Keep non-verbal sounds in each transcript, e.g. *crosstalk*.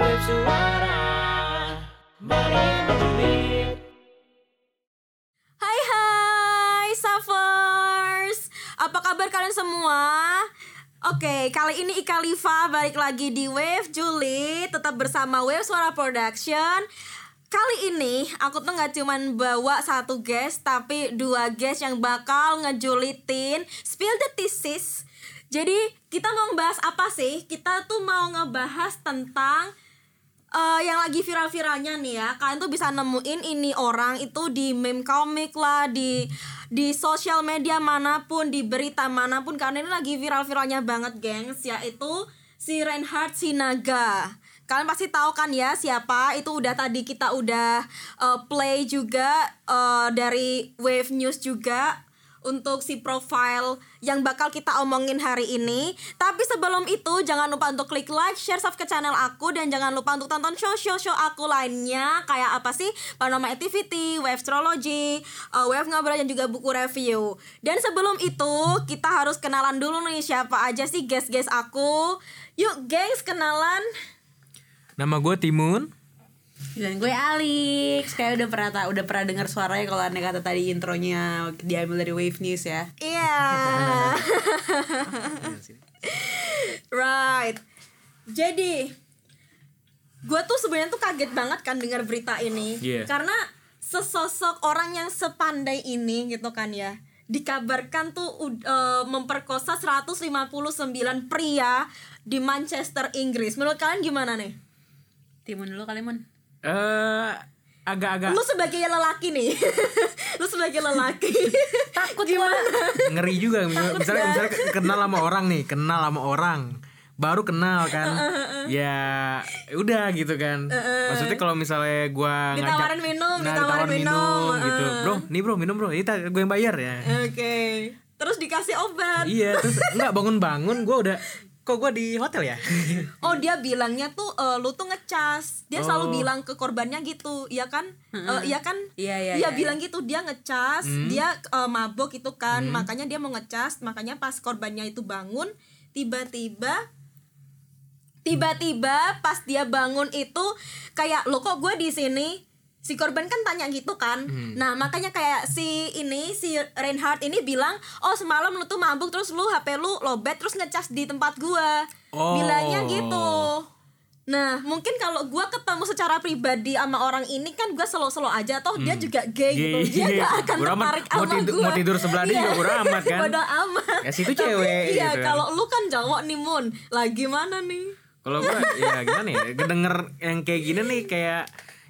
Hai hai Suffers Apa kabar kalian semua? Oke, kali ini Ika Liva balik lagi di Wave. Juli Tetap bersama Wave Suara Production. Kali ini aku tuh gak cuman bawa satu guest Tapi dua guest yang bakal ngejulitin Spill the thesis. Jadi kita mau ngebahas apa sih? Kita tuh mau ngebahas tentang eh yang lagi viral-viralnya nih ya kalian tuh bisa nemuin ini orang itu di meme komik lah di di sosial media mana pun di berita mana pun karena ini lagi viral-viralnya banget gengs yaitu si Reinhard Sinaga. Kalian pasti tahu kan ya siapa? Itu udah tadi kita udah eh, play juga eh, dari Wave News juga untuk si profile yang bakal kita omongin hari ini. Tapi sebelum itu jangan lupa untuk klik like, share, subscribe ke channel aku dan jangan lupa untuk tonton show-show-show aku lainnya kayak apa sih? Panorama Activity, Wave Astrology, uh, Wave Ngobrol dan juga buku review. Dan sebelum itu kita harus kenalan dulu nih siapa aja sih guest-guest aku. Yuk gengs kenalan. Nama gue Timun. Dan gue Alex, kayak udah pernah ta- udah pernah dengar suaranya kalau aneh kata tadi intronya diambil dari Wave News ya. Iya. *laughs* right. Jadi gue tuh sebenarnya tuh kaget banget kan dengar berita ini Iya. karena sesosok orang yang sepandai ini gitu kan ya dikabarkan tuh eh, memperkosa 159 pria di Manchester Inggris. Menurut kalian gimana nih? Timun dulu kali Eh agak-agak Lu sebagai lelaki nih. *laughs* Lu sebagai lelaki. *laughs* Takut gimana? ngeri juga misalnya misalnya *laughs* kenal sama orang nih, kenal sama orang. Baru kenal kan. ya udah gitu kan. Maksudnya kalau misalnya gua ngajak Ditawarin minum, nah, ditawarin minum, gitu. uh. Bro, nih bro, minum bro. Ini gue yang bayar ya. Oke. Terus dikasih obat. iya, terus enggak bangun-bangun gua udah kok gua di hotel ya? *laughs* Oh dia bilangnya tuh eh, lu tuh ngecas. Dia Oh. selalu bilang ke korbannya gitu, iya kan? Eh, iya kan? Iya, iya, Dia iya, bilang gitu, dia ngecas, Hmm. dia eh, mabok itu kan, makanya dia mau ngecas, makanya pas korbannya itu bangun, tiba-tiba tiba-tiba pas dia bangun itu kayak lo kok gue di sini si korban kan tanya gitu kan Hmm. nah makanya kayak si ini si Reinhardt ini bilang oh semalam lu tuh mabuk terus lu HP lu lobet terus ngecas di tempat gua Oh. bilangnya gitu nah mungkin kalau gua ketemu secara pribadi sama orang ini kan gua selo-selo aja toh dia juga gay gitu Hmm. Gay. dia gak akan tertarik Mau sama tidur- gua mau tidur sebelah dia Iya. juga bodo amat kan. Bodo amat Ya, situ cewek iya gitu kan. kalau lu kan cowok nih Mun lagi mana nih Kalau gue ya gimana ya Denger yang kayak gini nih kayak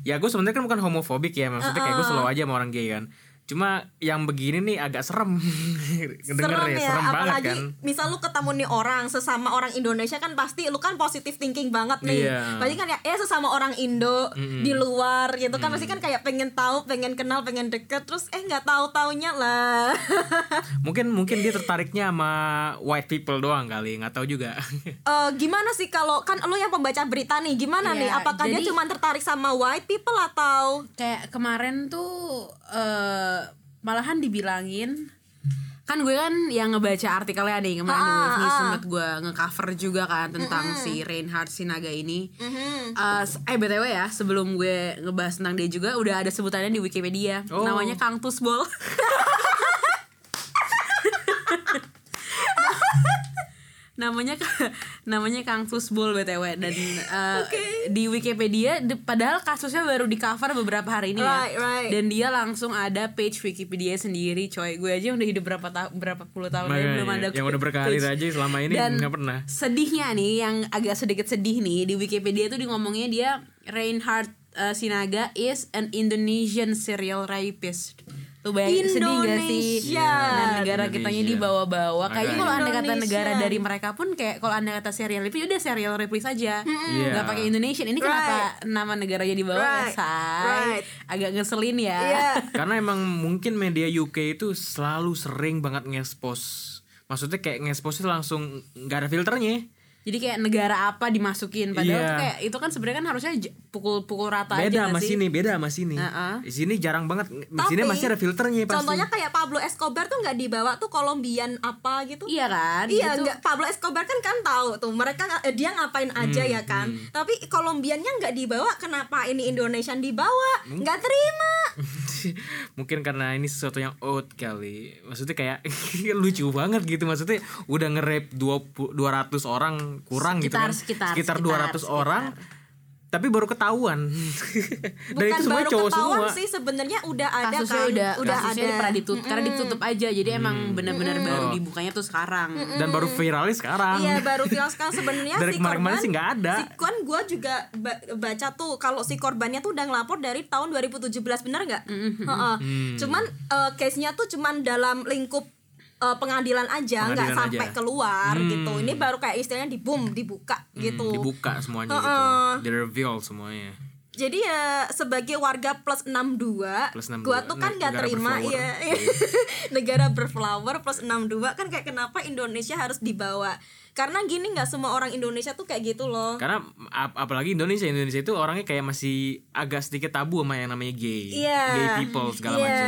Ya gue sebenarnya kan bukan homofobik ya Maksudnya kayak gue slow aja sama orang gay kan Cuma yang begini nih agak serem. *laughs* Denger serem ya, ya, serem banget apalagi kan. misal lu ketemu nih orang sesama orang Indonesia kan pasti lu kan positive thinking banget nih. Iya. pasti kan ya eh sesama orang Indo di luar gitu kan. Pasti kan kayak pengen tahu pengen kenal pengen deket terus eh nggak tahu taunya lah. *laughs* Mungkin mungkin dia *laughs* tertariknya sama white people doang kali nggak tahu juga. Eh, gimana sih kalau kan lu yang pembaca berita nih gimana Iya, nih? Apakah dia jadi- cuma tertarik sama white people atau Kayak kemarin tuh eh malahan dibilangin kan gue kan yang ngebaca artikelnya nih kemarin di Wave News sempat gue ngecover juga kan tentang si Reinhard Sinaga ini. Eh, s- eh btw ya sebelum gue ngebahas tentang dia juga udah ada sebutannya di Wikipedia Oh. namanya Kang Tusbol. *laughs* namanya *laughs* namanya Kang Tusbol btw dan *laughs* eh, di Wikipedia de- padahal kasusnya baru di cover beberapa hari ini Right, ya. Right. dan dia langsung ada page Wikipedia sendiri coy. Gue aja udah hidup berapa tahun berapa puluh tahun Makanya, belum ada Yang udah berkarir page. aja selama ini Dan nggak pernah. sedihnya nih yang agak sedikit sedih nih di Wikipedia tuh di ngomongnya dia Reinhard uh, Sinaga is an Indonesian serial rapist Tuh bayangin sedih gak sih Indonesia. Dan negara kitanya Indonesia. dibawa-bawa Kayaknya kalau anda kata Indonesia. negara dari mereka pun Kayak kalau anda kata serial rapist udah serial rapist aja Iya. Gak pakai Indonesian Ini kenapa nama negaranya dibawa Right. ya say Right. Agak ngeselin ya Iya. *laughs* Karena emang mungkin media UK itu selalu sering banget ngespos Maksudnya kayak ngespos itu langsung nggak ada filternya Jadi kayak negara apa dimasukin padahal tuh kayak itu kan sebenarnya kan harusnya pukul-pukul rata aja beda sama sih? sini beda sama sini Heeh. di sini jarang banget di sini masih ada filternya pasti Contohnya kayak Pablo Escobar tuh nggak dibawa tuh Kolombian apa gitu. Iya kan? Iya, Gitu. nggak Pablo Escobar kan kan tahu tuh mereka eh, dia ngapain aja Hmm, ya kan. Tapi Kolombiannya nggak dibawa, kenapa ini Indonesia dibawa? Hmm. Nggak terima. *laughs* mungkin karena ini sesuatu yang out kali maksudnya kayak *laughs* lucu banget gitu maksudnya udah nge-rap 20 200 orang kurang gitu Sekitar- kan sekitar- sekitar sekitar, 200 orang tapi baru ketahuan dan Bukan itu semua baru cowok ketahuan semua sih sebenarnya udah ada kasusnya kan. udah, udah kasusnya ada. pernah ditutup karena ditutup aja jadi emang benar-benar baru Oh. dibukanya tuh sekarang dan baru viralnya sekarang Iya baru viral sekarang sebenarnya Dari si kemarin-kemarin korban sih nggak ada. Si kan gue juga ba- baca tuh kalau si korbannya tuh udah ngelapor dari tahun 2017 bener nggak? Heeh. Hmm. Cuman eh, case-nya tuh cuman dalam lingkup eh, pengadilan aja nggak sampai aja. keluar Hmm. gitu. Ini baru kayak istilahnya di boom dibuka Hmm, gitu. dibuka semuanya gitu Heeh. di reveal semuanya Jadi ya sebagai warga plus 62, Plus 62, gua tuh kan nggak terima berflower. ya *laughs* negara berflower plus 62 kan kayak kenapa Indonesia harus dibawa? Karena gini nggak semua orang Indonesia tuh kayak gitu loh. karena ap- apalagi Indonesia Indonesia itu orangnya kayak masih agak sedikit tabu sama yang namanya gay Iya. gay people segala Iya, macam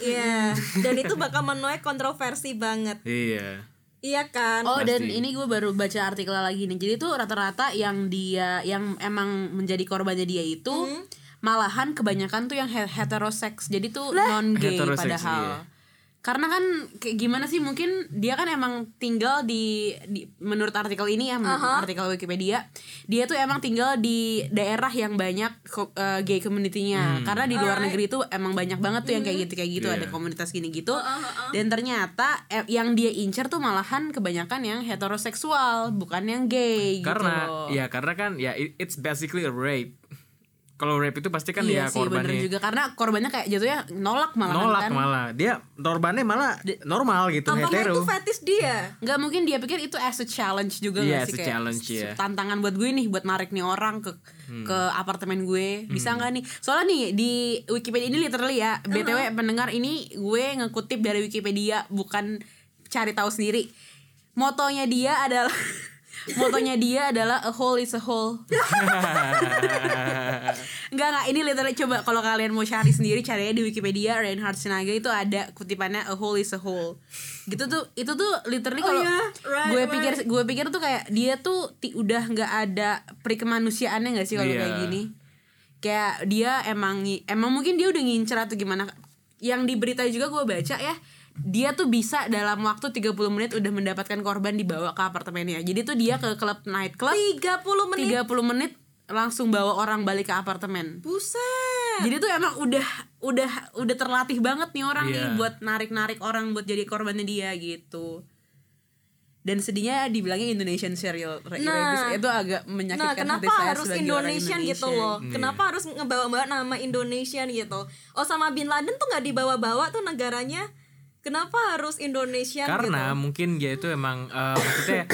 Iya. *laughs* Dan itu bakal menuai kontroversi banget. iya Iya kan? Oh dan Pasti. ini gue baru baca artikel lagi nih. Jadi tuh rata-rata yang dia yang emang menjadi korbannya dia itu Hmm. malahan kebanyakan tuh yang he- heteroseks. Jadi tuh non gay padahal. iya. Karena kan kayak gimana sih mungkin dia kan emang tinggal di, di menurut artikel ini ya menurut artikel Wikipedia dia tuh emang tinggal di daerah yang banyak eh, gay community-nya. Karena di luar negeri tuh emang banyak banget tuh yang kayak gitu kayak gitu Iya. ada komunitas gini gitu. Dan ternyata eh, yang dia incer tuh malahan kebanyakan yang heteroseksual bukan yang gay karena gitu. ya karena kan ya it- it's basically a rape kalau rape itu pasti kan iya ya sih bener korbannya juga. Karena korbannya kayak jatuhnya nolak malah nolak kan. malah. Dia korbannya malah normal gitu itu hetero. fetish dia? nggak mungkin dia pikir itu as a challenge juga Iya, nggak sih as a kayak challenge, iya. tantangan buat gue nih buat narik nih orang ke Hmm. ke apartemen gue. Bisa nggak nih? Soalnya nih di Wikipedia ini literally ya btw pendengar ini gue ngekutip dari Wikipedia bukan cari tahu sendiri. Motonya dia adalah *laughs* motonya dia adalah a whole is a whole Enggak *laughs* enggak ini literally coba kalau kalian mau cari sendiri cari di Wikipedia Reinhard Sinaga itu ada kutipannya a whole is a whole. Gitu tuh itu tuh literally kalau iya, right, gue right. pikir gue pikir tuh kayak dia tuh ti- udah nggak ada perikemanusiaannya nggak sih kalau Iya. kayak gini. Kayak dia emang emang mungkin dia udah ngincer atau gimana. Yang di berita juga gue baca ya dia tuh bisa dalam waktu 30 menit udah mendapatkan korban dibawa ke apartemennya. Jadi tuh dia ke klub night club 30 menit. 30 menit langsung bawa orang balik ke apartemen. Buset. Jadi tuh emang udah udah udah terlatih banget nih orang nih Iya. buat narik-narik orang buat jadi korbannya dia gitu. Dan sedihnya dibilangnya Indonesian serial Nah. rapist itu agak Nah, menyakitkan kenapa hati saya harus sebagai orang Indonesian gitu Indonesia. loh? Kenapa harus ngebawa-bawa nama Indonesian gitu? Osama bin Laden tuh nggak dibawa-bawa tuh negaranya. Kenapa harus Indonesia karena gitu? mungkin dia itu emang eh, maksudnya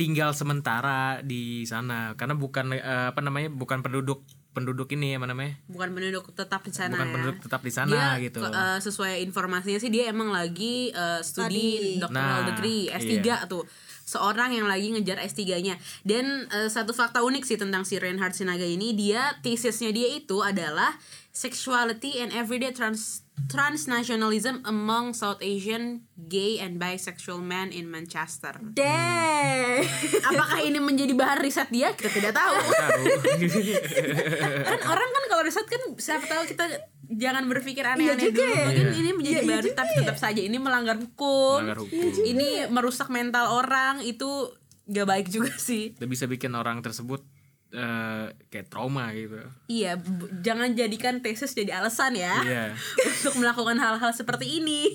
tinggal sementara di sana karena bukan eh, apa namanya bukan penduduk penduduk ini apa namanya Bukan penduduk tetap di sana bukan ya. penduduk tetap di sana dia gitu eh, sesuai informasinya sih dia emang lagi eh, studi Tadi. doctoral Nah, degree S3 iya. tuh seorang yang lagi ngejar S3-nya dan eh, satu fakta unik sih tentang si Reinhard Sinaga ini dia tesisnya dia itu adalah sexuality and everyday trans transnationalism among South Asian gay and bisexual men in Manchester. Deh. Apakah ini menjadi bahan riset dia? Kita tidak tahu. tahu *laughs* kan orang kan kalau riset kan siapa tahu kita jangan berpikir aneh-aneh Iya juga dulu ya. mungkin Iya. ini menjadi Iya, iya baru juga tapi ya. tetap saja ini melanggar hukum, Melanggar hukum. ini merusak mental orang itu gak baik juga sih Dia bisa bikin orang tersebut eh, kayak trauma gitu iya bu- jangan jadikan tesis jadi alasan ya iya *laughs* untuk melakukan hal-hal seperti ini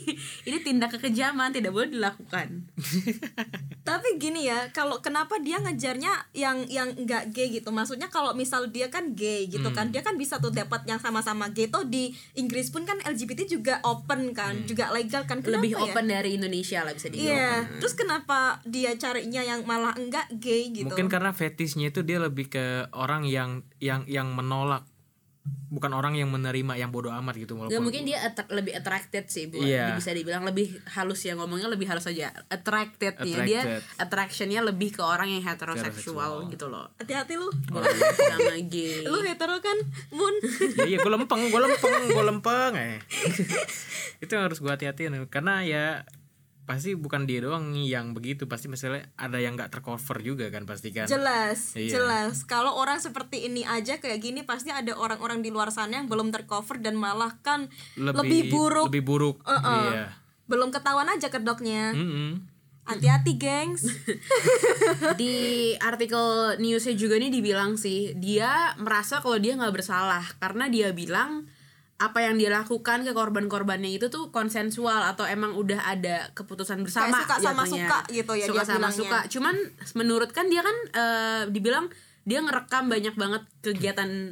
ini tindak kekejaman tidak boleh dilakukan *laughs* Tapi gini ya, kalau kenapa dia ngejarnya yang yang enggak gay gitu? Maksudnya kalau misal dia kan gay gitu Hmm. kan, dia kan bisa tuh dapat yang sama-sama gay tuh di Inggris pun kan LGBT juga open kan, juga legal kan. Kenapa lebih ya? open dari Indonesia lah bisa dibilang Iya, terus kenapa dia carinya yang malah enggak gay gitu? mungkin karena fetishnya itu dia lebih ke orang yang yang yang menolak bukan orang yang menerima yang bodoh amat gitu Ya walaupun mungkin dia attra- lebih attracted sih buat Iya. bisa dibilang lebih halus ya ngomongnya lebih halus aja attracted nih dia Attracted. attractionnya lebih ke orang yang heteroseksual Heteroseksual. gitu loh Hati-hati lu. *laughs* sama gay Lu hetero kan, Mun? iya gue lempeng gue lempeng gue lempeng eh *laughs* itu yang harus gue hati-hatiin karena ya pasti bukan dia doang yang begitu pasti misalnya ada yang nggak tercover juga kan pasti kan Jelas, Iya. jelas. Kalau orang seperti ini aja kayak gini pasti ada orang-orang di luar sana yang belum tercover dan malah kan lebih, buruk. lebih buruk Uh-uh. iya Belum ketahuan aja kedoknya. Mm-mm. Hati-hati, gengs. *laughs* di artikel newsnya juga nih dibilang sih dia merasa kalau dia nggak bersalah karena dia bilang apa yang dia lakukan ke korban-korbannya itu tuh konsensual atau emang udah ada keputusan bersama Kayak suka sama jatuhnya. suka gitu ya suka dia sama bilangnya. suka cuman menurut kan dia kan eh, dibilang dia ngerekam banyak banget kegiatan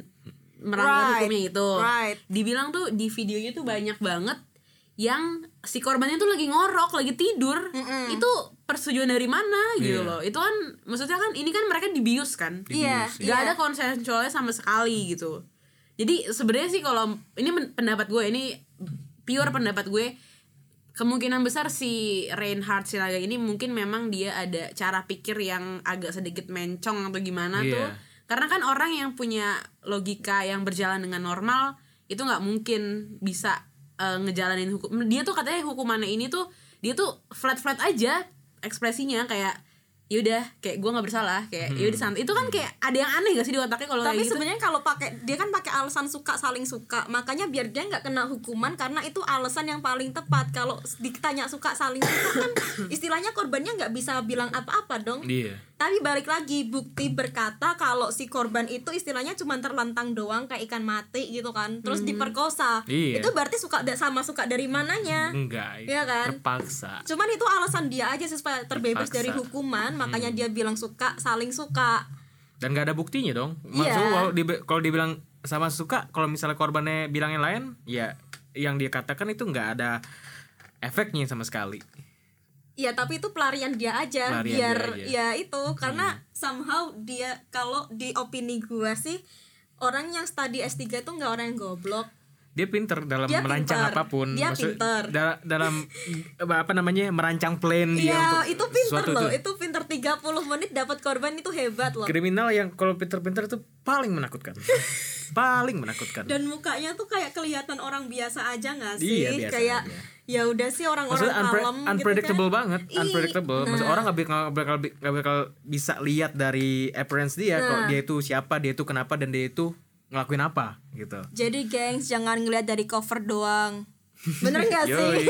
merangkul Right, hukumnya itu right. dibilang tuh di videonya tuh banyak banget yang si korbannya tuh lagi ngorok lagi tidur itu persetujuan dari mana gitu Iya. loh itu kan maksudnya kan ini kan mereka dibius kan Iya, nggak iya. ada konsensualnya sama sekali gitu jadi sebenarnya sih kalau ini pendapat gue ini pure pendapat gue kemungkinan besar si Reinhard Sinaga ini mungkin memang dia ada cara pikir yang agak sedikit mencong atau gimana Iya. tuh karena kan orang yang punya logika yang berjalan dengan normal itu nggak mungkin bisa eh, ngejalanin hukum dia tuh katanya hukumannya ini tuh dia tuh flat flat aja ekspresinya kayak yaudah kayak gue nggak bersalah kayak yaudah santai. Itu kan kayak ada yang aneh gak sih di otaknya kalau Tapi kayak gitu? sebenarnya kalau pakai dia kan pakai alasan suka saling suka, makanya biar dia nggak kena hukuman karena itu alasan yang paling tepat. Kalau ditanya suka saling suka kan *coughs* istilahnya korbannya nggak bisa bilang apa-apa dong. iya Tapi balik lagi bukti berkata kalau si korban itu istilahnya cuma terlentang doang kayak ikan mati gitu kan, terus diperkosa. Iya. Itu berarti suka sama suka dari mananya? enggak Iya kan? terpaksa Cuman itu alasan dia aja sih supaya terbebas Terpaksa. dari hukuman, makanya dia bilang suka saling suka. dan nggak ada buktinya dong maksud Iya. kalau di- kalau dibilang sama suka kalau misalnya korbannya bilang yang lain ya yang dia katakan itu nggak ada efeknya sama sekali Iya tapi itu pelarian dia aja Pelarian biar dia aja. ya itu karena somehow dia kalau di opini gua sih orang yang studi S3 itu nggak orang yang goblok. dia pinter dalam Dia merancang pinter. apa pun Dia Maksud- pinter. da- dalam *laughs* apa namanya merancang plan dia Iya, untuk itu pinter loh. itu. Itu pinter 30 menit dapat korban itu hebat loh. kriminal yang kalau pinter-pinter itu paling menakutkan *laughs* paling menakutkan Dan mukanya tuh kayak kelihatan orang biasa aja nggak sih? Iya, biasa kayak aja. ya udah sih orang-orang unpre- kalem unpredictable gitu kan. banget, Ih, unpredictable. Maksud nah. orang nggak bakal, bakal, nggak bakal bisa lihat dari appearance dia kalau Nah. dia itu siapa, dia itu kenapa dan dia itu ngelakuin apa gitu. Jadi gengs jangan ngeliat dari cover doang. Bener gak sih? Yoi.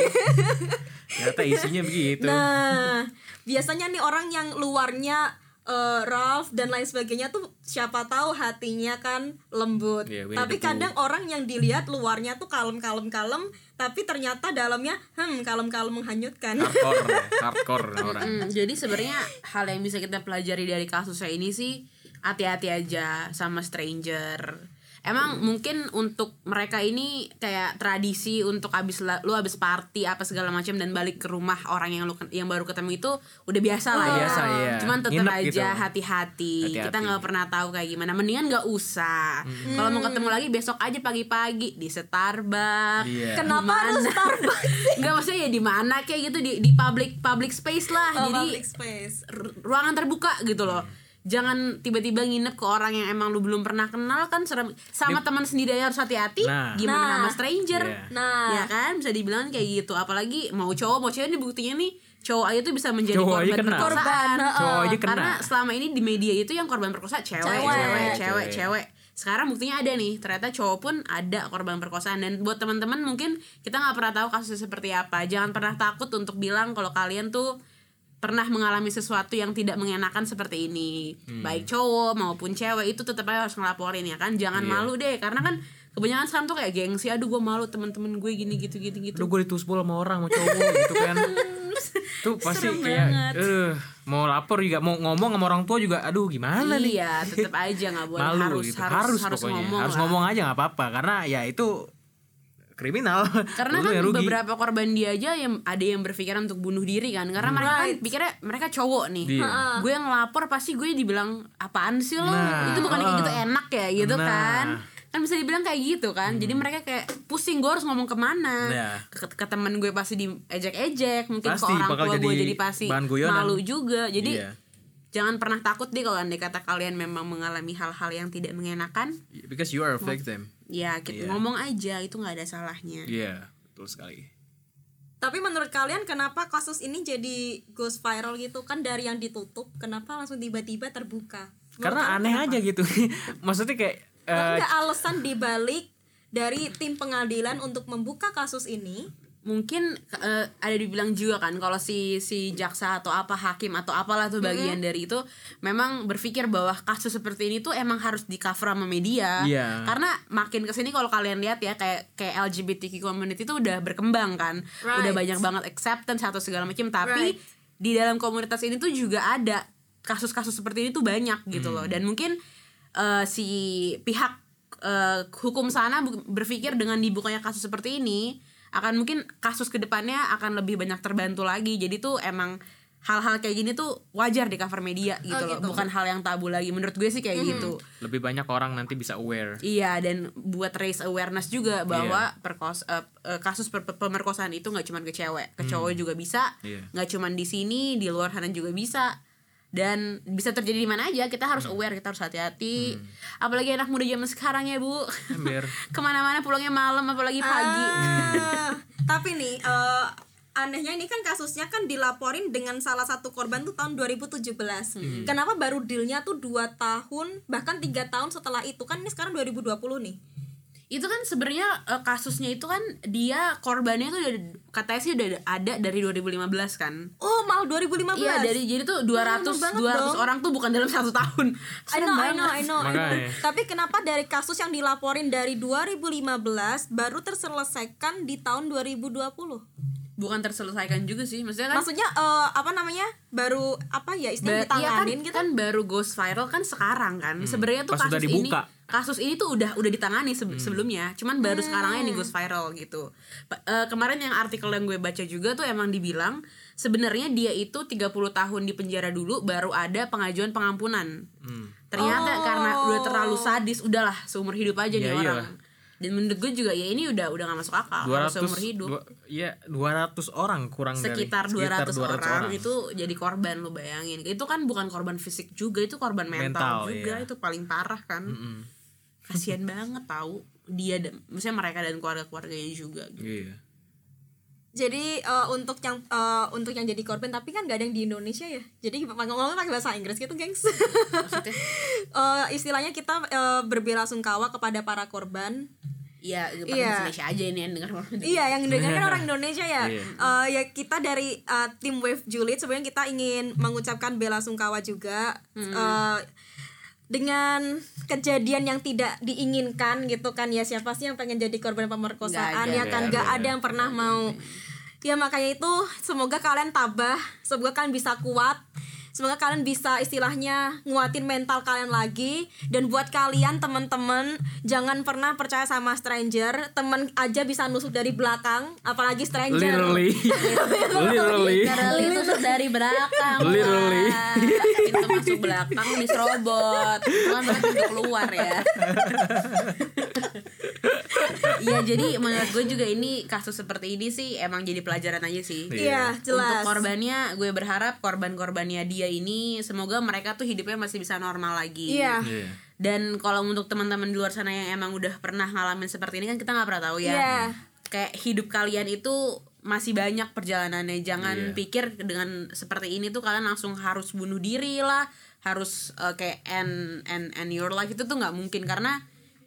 Ternyata isinya begitu. Nah, biasanya nih orang yang luarnya eh, rough dan lain sebagainya tuh siapa tahu hatinya kan lembut. Iya, Winnie tapi kadang orang yang dilihat luarnya tuh kalem-kalem kalem, tapi ternyata dalamnya hmm kalem-kalem menghanyutkan. hardcore, *laughs* hardcore orang. Hmm, jadi sebenarnya hal yang bisa kita pelajari dari kasusnya ini sih hati-hati aja sama stranger. Emang mungkin untuk mereka ini kayak tradisi untuk abis lu abis party apa segala macam dan balik ke rumah orang yang lu yang baru ketemu itu udah biasa lah ya. Biasa, iya. Cuman tetap Nginep aja gitu. hati-hati. Hati-hati. Kita nggak pernah tahu kayak gimana. Mendingan nggak usah. Kalau mau ketemu lagi besok aja pagi-pagi di Starbucks. Iya. Kenapa harus? Starbucks? Enggak maksudnya ya di mana kayak gitu di di public public space lah. Oh, Jadi public space. ruangan terbuka gitu loh. Jangan tiba-tiba nginep ke orang yang emang lu belum pernah kenal kan serem sama teman sendiri aja harus hati-hati. Nah. Gimana Nah. sama stranger? Iya. Nah. Ya kan bisa dibilang kayak gitu. Apalagi mau cowok mau cewek ini buktinya nih cowok aja tuh bisa menjadi Cowok korban kena. perkosaan. Cowok aja kena. Karena selama ini di media itu yang korban perkosa cewek, Cewek. cewek, cewek, Cewek. cewek. Sekarang buktinya ada nih, ternyata cowok pun ada korban perkosaan dan buat teman-teman mungkin kita nggak pernah tahu kasusnya seperti apa. Jangan pernah takut untuk bilang kalau kalian tuh pernah mengalami sesuatu yang tidak mengenakan seperti ini. Hmm. Baik cowok maupun cewek itu tetap aja harus ngelaporin ya kan. Jangan Iya. malu deh karena kan kebanyakan sekarang tuh kayak gengsi aduh gue malu teman-teman gue gini gitu gitu gitu Aduh gue ditusbol sama orang sama cowok gitu kan *laughs* Tuh pasti Serem kayak eh Mau lapor juga Mau ngomong sama orang tua juga Aduh gimana nih iya tetap aja nggak boleh *laughs* Malu harus, gitu harus Harus, harus pokoknya ngomong Harus lah. ngomong aja gak apa-apa Karena ya itu Kriminal *laughs* karena kan yang rugi. beberapa korban dia aja yang ada yang berpikiran untuk bunuh diri kan karena mereka kan Right. pikirnya mereka cowok nih Iya. gue yang lapor pasti gue dibilang apaan sih lo Nah, itu bukan kayak ah. gitu enak ya gitu Nah. kan kan bisa dibilang kayak gitu kan jadi mereka kayak pusing gue harus ngomong ke mana Iya. ke, ke temen gue pasti diejek-ejek mungkin Pasti, ke orang tua gue jadi pasti bahan guyonan. malu juga jadi Iya. jangan pernah takut deh kalau andai kata kalian memang mengalami hal-hal yang tidak mengenakan because you are a victim ya kita Iya. ngomong aja itu nggak ada salahnya iya betul sekali Tapi menurut kalian kenapa kasus ini jadi ghost viral gitu kan dari yang ditutup kenapa langsung tiba-tiba terbuka? Menurut karena aneh kenapa? aja gitu *laughs* maksudnya kayak Enggak alasan dibalik dari tim pengadilan untuk membuka kasus ini. Mungkin eh, ada dibilang juga kan kalau si si jaksa atau apa hakim atau apalah tuh bagian dari itu memang berpikir bahwa kasus seperti ini tuh emang harus di cover sama media Iya. karena makin ke sini kalau kalian lihat ya kayak kayak LGBTQ community itu udah berkembang kan Right. udah banyak banget acceptance atau segala macam tapi Right. di dalam komunitas ini tuh juga ada kasus-kasus seperti ini tuh banyak gitu loh dan mungkin eh, si pihak eh, hukum sana berpikir dengan dibukanya kasus seperti ini akan mungkin kasus ke depannya akan lebih banyak terbantu lagi. Jadi tuh emang hal-hal kayak gini tuh wajar di cover media gitu loh. gitu. bukan hal yang tabu lagi. Menurut gue sih kayak gitu. Lebih banyak orang nanti bisa aware. Iya dan buat raise awareness juga bahwa perkos eh, eh, kasus per- pemerkosaan itu nggak cuma ke cewek, ke cowok juga bisa, Iya. nggak cuma di sini, di luar sana juga bisa dan bisa terjadi di mana aja. Kita harus aware, kita harus hati-hati. Apalagi anak muda zaman sekarang ya bu, *laughs* ke mana-mana pulangnya malam apalagi pagi. Ah, *laughs* tapi nih eh, anehnya ini kan kasusnya kan dilaporin dengan salah satu korban tuh tahun 2017. Kenapa baru dealnya tuh dua tahun bahkan tiga tahun setelah itu kan ini sekarang 2020 nih. Itu kan sebenarnya eh, kasusnya itu kan dia korbannya tuh udah katanya sih udah ada dari 2015 kan. Oh mal 2015. Iya dari jadi tuh 200 lama banget 200 dong. orang tuh bukan dalam satu tahun. I know, I know, I know, I know. Makanya. Tapi kenapa dari kasus yang dilaporin dari 2015 baru terselesaikan di tahun 2020? Bukan terselesaikan juga sih, maksudnya kan Maksudnya eh, apa namanya? Baru apa ya istilah Ba- iya kan, ditanganin gitu? kan baru ghost viral kan sekarang kan. Sebenarnya tuh Pas kasus ini. Kasus ini tuh udah udah ditangani se- sebelumnya. Cuman baru sekarang ini ghost viral gitu. Pa- eh, kemarin yang artikel yang gue baca juga tuh emang dibilang sebenarnya dia itu 30 tahun di penjara dulu baru ada pengajuan pengampunan. Ternyata karena udah terlalu sadis, udahlah seumur hidup aja nih Ya iyalah. orang. Dan menurut gue juga ya ini udah udah gak masuk akal harus 200 seumur hidup. dua- iya 200 orang kurang sekitar dari 200, orang, itu jadi korban lu bayangin itu kan bukan korban fisik juga itu korban mental, Mental, juga iya. itu paling parah kan kasihan banget tahu dia dan maksudnya mereka dan keluarga keluarganya juga gitu. iya Jadi eh, untuk yang eh, untuk yang jadi korban tapi kan gak ada yang di Indonesia ya. Jadi ngomong pakai bahasa Inggris gitu, gengs. maksudnya *laughs* Eh, istilahnya kita eh, berbela sungkawa kepada para korban. iya Iya. Indonesia aja ini yang dengar Iya, yang dengar kan orang Indonesia ya. Iya. Eh, ya kita dari eh, tim Wave Julid sebenarnya kita ingin mengucapkan bela sungkawa juga eh, dengan kejadian yang tidak diinginkan gitu kan ya siapa sih yang pengen jadi korban pemerkosaan ya kan? Nggak ada. ada yang pernah mau. ya makanya itu semoga kalian tabah semoga kalian bisa kuat semoga kalian bisa istilahnya nguatin mental kalian lagi. Dan buat kalian teman-teman jangan pernah percaya sama stranger. Temen aja bisa nusuk dari belakang apalagi stranger. Literally. *laughs* Literally. Literally itu dari belakang Literally. Pintu masuk belakang diserobot Bukan berarti pintu keluar ya. *laughs* Iya jadi menurut gue juga ini kasus seperti ini sih emang jadi pelajaran aja sih. Iya. Jelas. Untuk korbannya gue berharap korban-korbannya dia ini Semoga mereka tuh hidupnya masih bisa normal lagi iya Iya. Dan kalau untuk teman-teman di luar sana yang emang udah pernah ngalamin seperti ini kan kita nggak pernah tahu ya Iya. Kayak hidup kalian itu masih banyak perjalanannya Jangan Iya. pikir dengan seperti ini tuh kalian langsung harus bunuh diri lah Harus eh, kayak end, end, end your life itu tuh nggak mungkin Karena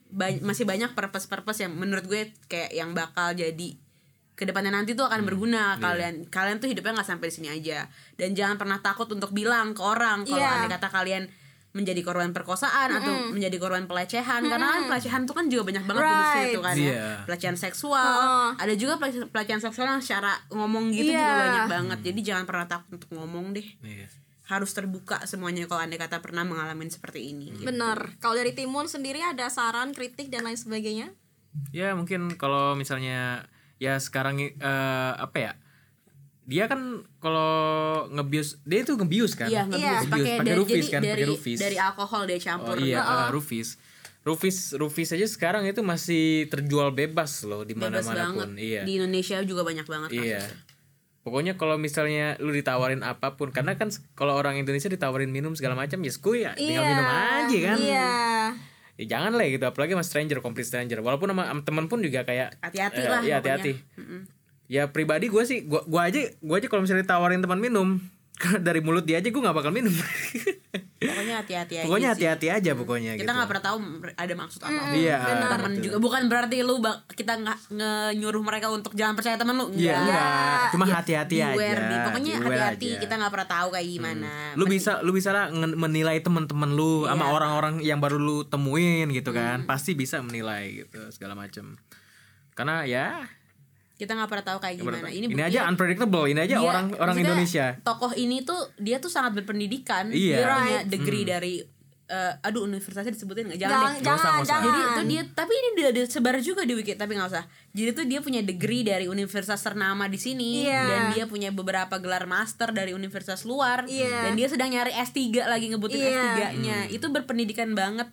ba- masih banyak purpose-purpose yang menurut gue kayak yang bakal jadi ke depannya nanti tuh akan berguna. kalian kalian tuh hidupnya nggak sampai di sini aja. Dan jangan pernah takut untuk bilang ke orang kalau Iya. andai kata kalian menjadi korban perkosaan atau menjadi korban pelecehan. Karena kan pelecehan tuh kan juga banyak banget jenisnya Right. tuh kan Iya. ya pelecehan seksual. Ada juga pelecehan, seksual yang secara ngomong gitu juga Iya. banyak banget. Jadi jangan pernah takut untuk ngomong deh. Iya. harus terbuka semuanya kalau andai kata pernah mengalami seperti ini gitu. benar kalau dari Timun sendiri ada saran kritik dan lain sebagainya? Ya mungkin kalau misalnya ya sekarang eh, apa ya dia kan kalau ngebius dia itu ngebius kan Iya, Iya. ngebius Ngebius, pakai dari rufis kan, dari rufis. dari alkohol dia oh campur. iya eh, rufis Rufis Rufis aja sekarang itu masih terjual bebas loh di mana-mana banget pun. Iya. di Indonesia juga banyak banget Iya. kasusnya. Pokoknya kalau misalnya lu ditawarin apa pun karena kan kalau orang Indonesia ditawarin minum segala macam ya skuy ya tinggal minum aja kan. Iya. Ya jangan lah gitu apalagi sama stranger, complete stranger. Walaupun sama, sama temen pun juga kayak Hati-hati eh, lah pokoknya. hati-hati. Ya pribadi gue sih gua gua aja gua aja kalau misalnya ditawarin teman minum *laughs* dari mulut dia aja gue nggak bakal minum. pokoknya hati-hati aja pokoknya hati-hati aja pokoknya kita gitu. nggak pernah tahu ada maksud apa Iya. temen betul. juga bukan berarti lu bak- kita nggak nyuruh mereka untuk jangan percaya temen lu Iya, enggak. Cuma hati-hati aja. Beware nih. pokoknya hati-hati aja. kita nggak pernah tahu kayak gimana lu bisa lu bisa lah menilai teman-teman lu sama Iya. orang-orang yang baru lu temuin gitu kan pasti bisa menilai gitu segala macam karena ya kita nggak pernah tahu kayak gimana ini ini aja unpredictable ini aja dia- orang orang Indonesia tokoh ini tuh dia tuh sangat berpendidikan Iya. dia punya Right. degree dari eh, aduh universitasnya disebutin nggak jangan, Jangan, deh jangan, usah. jangan. jadi itu dia tapi ini dia disebar juga di wiki tapi nggak usah jadi tuh dia punya degree dari universitas ternama di sini Iya. dan dia punya beberapa gelar master dari universitas luar Iya. dan dia sedang nyari S3 lagi ngebutin Iya. S3-nya itu berpendidikan banget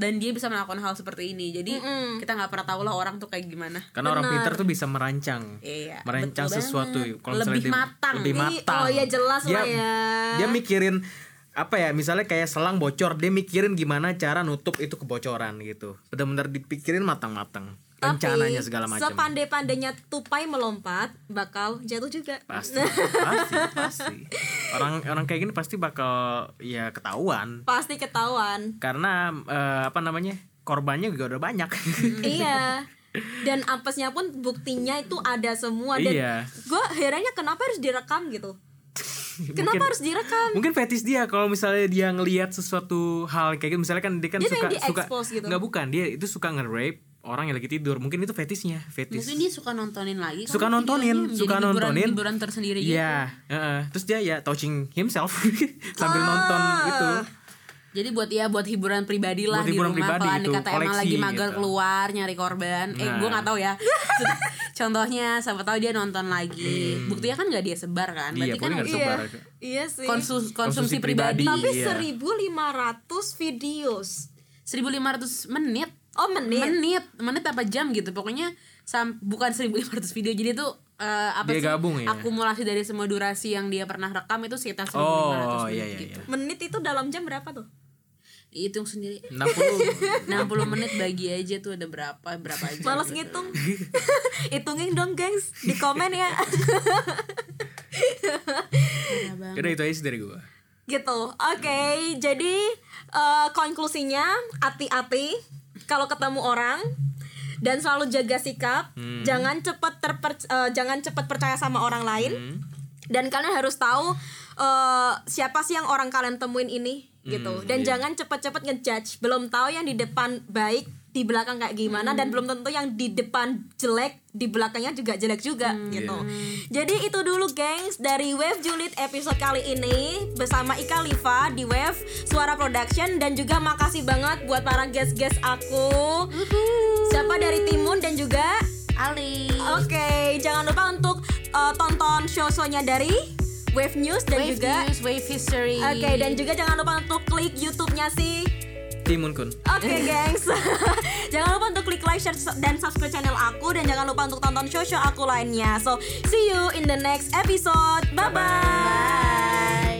dan dia bisa melakukan hal seperti ini. Jadi kita nggak pernah tahu lah orang tuh kayak gimana. Karena orang pintar tuh bisa merancang. Iya, merancang betul sesuatu. kalau misalnya Lebih dia- matang. lebih Ih, matang. oh iya, jelas dia, lah ya. dia mikirin apa ya misalnya kayak selang bocor dia mikirin gimana cara nutup itu kebocoran gitu. Benar-benar dipikirin matang-matang rencananya segala macam. sepandai-pandainya tupai melompat bakal jatuh juga. Pasti pasti pasti. Orang orang kayak gini pasti bakal ya ketahuan. Pasti ketahuan. Karena eh, apa namanya korbannya juga udah banyak. Iya. Dan apesnya pun buktinya itu ada semua. Dan Iya. gue herannya kenapa harus direkam gitu? *laughs* Kenapa Mungkin- harus direkam? mungkin fetis dia kalau misalnya dia ngelihat sesuatu hal kayak gitu. Misalnya kan dia kan Dia suka suka gitu. nggak bukan. Dia itu suka nge-rape orang yang lagi tidur mungkin itu fetisnya fetis mungkin dia suka nontonin lagi Suka kan nontonin, suka jadi hiburan, nontonin. hiburan tersendiri gitu Iya, heeh. terus dia ya touching himself *laughs* sambil nonton gitu. Jadi buat ya buat hiburan pribadi lah Buat di hiburan rumah pribadi kalau anda gitu, kata emang lagi mager gitu. keluar nyari korban. Eh Nah. gue nggak tahu ya. *laughs* Contohnya siapa tahu dia nonton lagi. Buktinya kan nggak dia sebar kan. Hmm. Iya, Berarti kan pokoknya nggak iya iya sih konsu- konsumsi, Konsumsi pribadi. pribadi. tapi Iya. 1500 videos 1500 menit. Oh menit Menit, menit apa jam gitu. Pokoknya sam bukan 1500 video. Jadi itu eh, apa Dia sih? gabung ya? Akumulasi dari semua durasi yang dia pernah rekam itu sekitar 1500 Oh, menit iya iya gitu. iya. menit itu dalam jam berapa tuh Hitung sendiri. 60 60 *laughs* menit bagi aja tuh ada berapa berapa aja. Males ngitung *laughs* Hitungin dong gengs Di komen ya. Udah itu aja sih dari gua. Gitu Oke Jadi eh, Konklusinya Hati-hati Kalau ketemu orang Dan selalu jaga sikap Jangan cepet terper, eh, Jangan cepet percaya sama orang lain. Dan kalian harus tahu eh, Siapa sih yang orang kalian temuin ini Gitu. Dan jangan cepet-cepet ngejudge. Belum tahu yang di depan baik di belakang kayak gimana dan belum tentu yang di depan jelek di belakangnya juga jelek juga gitu. Jadi itu dulu gengs dari Wave Julid episode kali ini bersama Ika Liva di Wave Suara Production dan juga makasih banget buat para guest-guest aku. Siapa dari Timun dan juga Ali. Oke, jangan lupa untuk uh, tonton show-shownya dari Wave News dan Wave juga News, Wave History. Oke, dan juga jangan lupa untuk klik YouTube-nya si Timun kun. Oke gengs. *laughs* Jangan lupa untuk klik like, share, dan subscribe channel aku. Dan jangan lupa untuk tonton show-show aku lainnya. So, see you in the next episode. Bye-bye